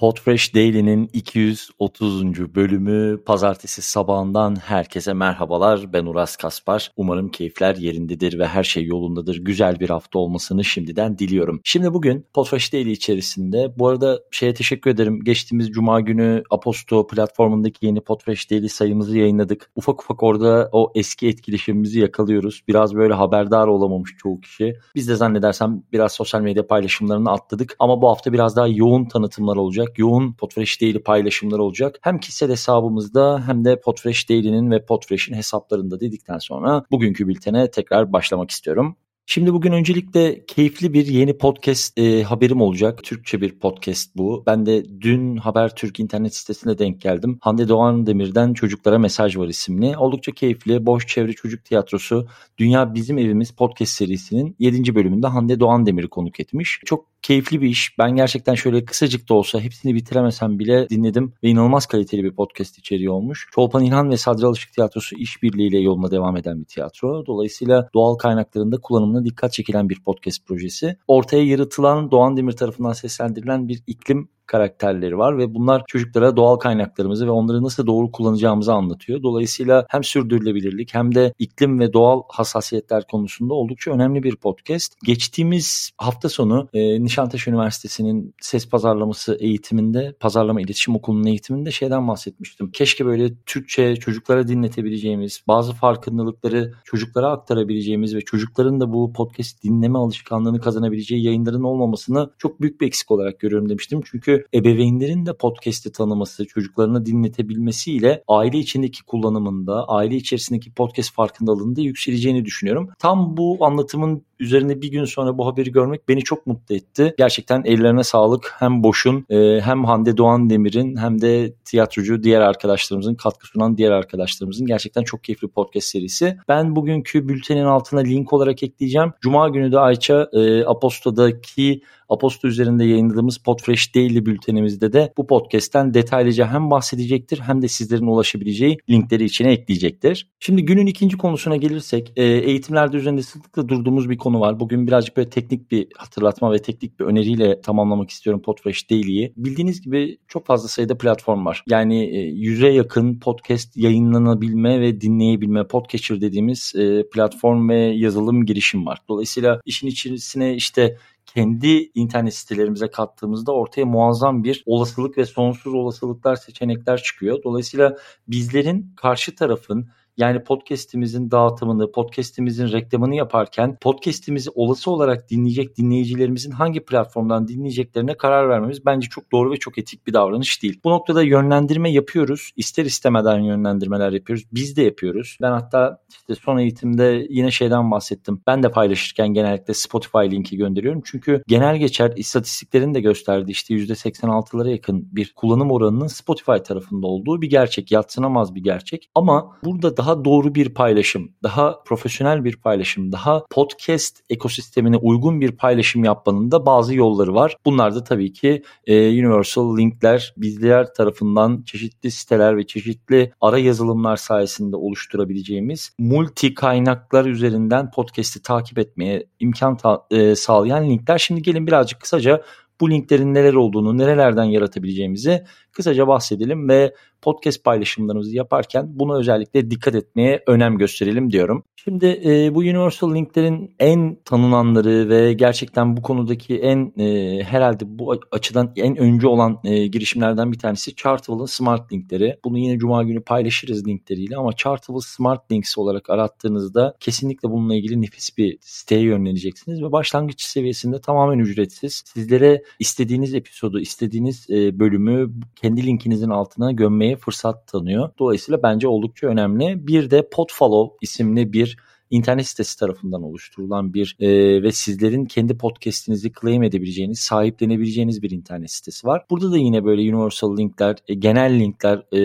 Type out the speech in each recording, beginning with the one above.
Podfresh Daily'nin 230. bölümü pazartesi sabahından herkese merhabalar. Ben Uras Kaspar. Umarım keyifler yerindedir ve her şey yolundadır. Güzel bir hafta olmasını şimdiden diliyorum. Şimdi bugün Podfresh Daily içerisinde bu arada şeye teşekkür ederim. Geçtiğimiz cuma günü Aposto platformundaki yeni Podfresh Daily sayımızı yayınladık. Ufak ufak orada o eski etkileşimimizi yakalıyoruz. Biraz böyle haberdar olamamış çoğu kişi. Biz de zannedersem biraz sosyal medya paylaşımlarını atladık ama bu hafta biraz daha yoğun tanıtımlar olacak olacak. Yoğun Podfresh Daily paylaşımlar olacak. Hem kişisel hesabımızda hem de Podfresh Daily'nin ve Podfresh'in hesaplarında dedikten sonra bugünkü bültene tekrar başlamak istiyorum. Şimdi bugün öncelikle keyifli bir yeni podcast e, haberim olacak. Türkçe bir podcast bu. Ben de dün Habertürk internet sitesine denk geldim. Hande Doğan Demir'den Çocuklara Mesaj Var isimli. Oldukça keyifli, boş çevre çocuk tiyatrosu Dünya Bizim Evimiz podcast serisinin 7. bölümünde Hande Doğan Demir'i konuk etmiş. Çok keyifli bir iş. Ben gerçekten şöyle kısacık da olsa hepsini bitiremesem bile dinledim ve inanılmaz kaliteli bir podcast içeriği olmuş. Çolpan İlhan ve Sadri Alışık Tiyatrosu işbirliğiyle yoluna devam eden bir tiyatro. Dolayısıyla doğal kaynaklarında kullanımına dikkat çekilen bir podcast projesi. Ortaya yaratılan Doğan Demir tarafından seslendirilen bir iklim karakterleri var ve bunlar çocuklara doğal kaynaklarımızı ve onları nasıl doğru kullanacağımızı anlatıyor. Dolayısıyla hem sürdürülebilirlik hem de iklim ve doğal hassasiyetler konusunda oldukça önemli bir podcast. Geçtiğimiz hafta sonu e, Nişantaşı Üniversitesi'nin ses pazarlaması eğitiminde, pazarlama iletişim okulunun eğitiminde şeyden bahsetmiştim. Keşke böyle Türkçe çocuklara dinletebileceğimiz, bazı farkındalıkları çocuklara aktarabileceğimiz ve çocukların da bu podcast dinleme alışkanlığını kazanabileceği yayınların olmamasını çok büyük bir eksik olarak görüyorum demiştim. Çünkü ebeveynlerin de podcast'i tanıması, çocuklarına dinletebilmesiyle aile içindeki kullanımında, aile içerisindeki podcast farkındalığında yükseleceğini düşünüyorum. Tam bu anlatımın üzerine bir gün sonra bu haberi görmek beni çok mutlu etti. Gerçekten ellerine sağlık. Hem Boş'un e, hem Hande Doğan Demir'in hem de tiyatrocu diğer arkadaşlarımızın katkı sunan diğer arkadaşlarımızın gerçekten çok keyifli podcast serisi. Ben bugünkü bültenin altına link olarak ekleyeceğim. Cuma günü de Ayça e, Aposto'daki Aposto üzerinde yayınladığımız Podfresh Daily bültenimizde de bu podcast'ten detaylıca hem bahsedecektir hem de sizlerin ulaşabileceği linkleri içine ekleyecektir. Şimdi günün ikinci konusuna gelirsek e, eğitimlerde üzerinde sıklıkla durduğumuz bir konu var. Bugün birazcık böyle teknik bir hatırlatma ve teknik bir öneriyle tamamlamak istiyorum Podfresh Daily'yi. Bildiğiniz gibi çok fazla sayıda platform var. Yani e, yüze yakın podcast yayınlanabilme ve dinleyebilme Podcatcher dediğimiz e, platform ve yazılım girişim var. Dolayısıyla işin içerisine işte kendi internet sitelerimize kattığımızda ortaya muazzam bir olasılık ve sonsuz olasılıklar seçenekler çıkıyor. Dolayısıyla bizlerin karşı tarafın yani podcast'imizin dağıtımını, podcast'imizin reklamını yaparken podcast'imizi olası olarak dinleyecek dinleyicilerimizin hangi platformdan dinleyeceklerine karar vermemiz bence çok doğru ve çok etik bir davranış değil. Bu noktada yönlendirme yapıyoruz. İster istemeden yönlendirmeler yapıyoruz. Biz de yapıyoruz. Ben hatta işte son eğitimde yine şeyden bahsettim. Ben de paylaşırken genellikle Spotify linki gönderiyorum. Çünkü genel geçer istatistiklerin de gösterdiği işte %86'lara yakın bir kullanım oranının Spotify tarafında olduğu bir gerçek. Yatsınamaz bir gerçek. Ama burada daha doğru bir paylaşım, daha profesyonel bir paylaşım, daha podcast ekosistemine uygun bir paylaşım yapmanın da bazı yolları var. Bunlar da tabii ki e, Universal Linkler bizler tarafından çeşitli siteler ve çeşitli ara yazılımlar sayesinde oluşturabileceğimiz multi kaynaklar üzerinden podcast'i takip etmeye imkan ta- e, sağlayan linkler. Şimdi gelin birazcık kısaca bu linklerin neler olduğunu, nerelerden yaratabileceğimizi kısaca bahsedelim ve podcast paylaşımlarımızı yaparken buna özellikle dikkat etmeye önem gösterelim diyorum. Şimdi e, bu Universal Link'lerin en tanınanları ve gerçekten bu konudaki en e, herhalde bu açıdan en öncü olan e, girişimlerden bir tanesi Chartwell'ın Smart Link'leri. Bunu yine Cuma günü paylaşırız linkleriyle ama Chartwell Smart Links olarak arattığınızda kesinlikle bununla ilgili nefis bir siteye yönleneceksiniz ve başlangıç seviyesinde tamamen ücretsiz. Sizlere istediğiniz episodu, istediğiniz e, bölümü kendi linkinizin altına gömmeye fırsat tanıyor. Dolayısıyla bence oldukça önemli. Bir de Podfollow isimli bir internet sitesi tarafından oluşturulan bir e, ve sizlerin kendi podcast'inizi claim edebileceğiniz, sahiplenebileceğiniz bir internet sitesi var. Burada da yine böyle universal linkler, e, genel linkler e,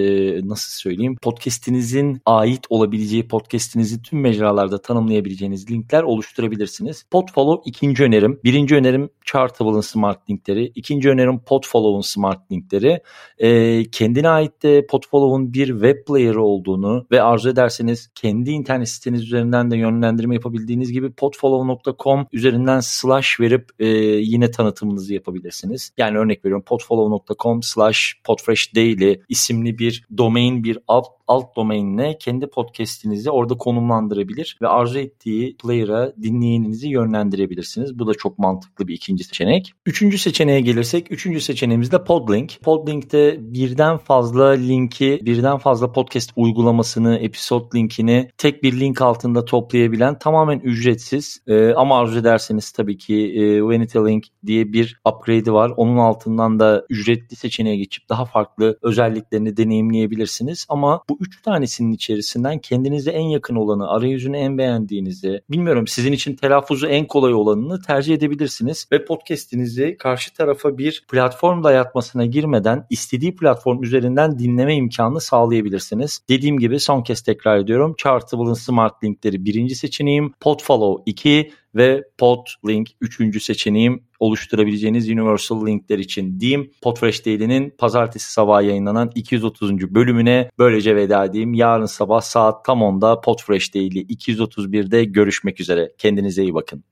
nasıl söyleyeyim podcast'inizin ait olabileceği podcast'inizi tüm mecralarda tanımlayabileceğiniz linkler oluşturabilirsiniz. Podfollow ikinci önerim. Birinci önerim Chartable'ın smart linkleri. İkinci önerim Podfollow'un smart linkleri. E, kendine ait de Podfollow'un bir web player'ı olduğunu ve arzu ederseniz kendi internet siteniz üzerinden de de yönlendirme yapabildiğiniz gibi podfollow.com üzerinden slash verip e, yine tanıtımınızı yapabilirsiniz. Yani örnek veriyorum podfollow.com slash podfreshdaily isimli bir domain bir alt, alt domainle kendi podcast'inizi orada konumlandırabilir ve arzu ettiği player'a dinleyeninizi yönlendirebilirsiniz. Bu da çok mantıklı bir ikinci seçenek. Üçüncü seçeneğe gelirsek, üçüncü seçeneğimiz de Podlink. Podlink'te birden fazla linki, birden fazla podcast uygulamasını, episode linkini tek bir link altında toplayabilen tamamen ücretsiz e, ama arzu ederseniz tabii ki e, Vanity diye bir upgrade'i var. Onun altından da ücretli seçeneğe geçip daha farklı özelliklerini deneyimleyebilirsiniz. Ama bu üç tanesinin içerisinden kendinize en yakın olanı, arayüzünü en beğendiğinizi, bilmiyorum sizin için telaffuzu en kolay olanını tercih edebilirsiniz ve podcast'inizi karşı tarafa bir platform dayatmasına girmeden istediği platform üzerinden dinleme imkanı sağlayabilirsiniz. Dediğim gibi son kez tekrar ediyorum. Chartable'ın Smart Linkleri birinci seçeneğim, Podfollow 2 ve Podlink üçüncü seçeneğim oluşturabileceğiniz Universal Linkler için diyeyim. Podfresh Daily'nin pazartesi sabahı yayınlanan 230. bölümüne böylece veda edeyim. Yarın sabah saat tam 10'da Podfresh Daily 231'de görüşmek üzere. Kendinize iyi bakın.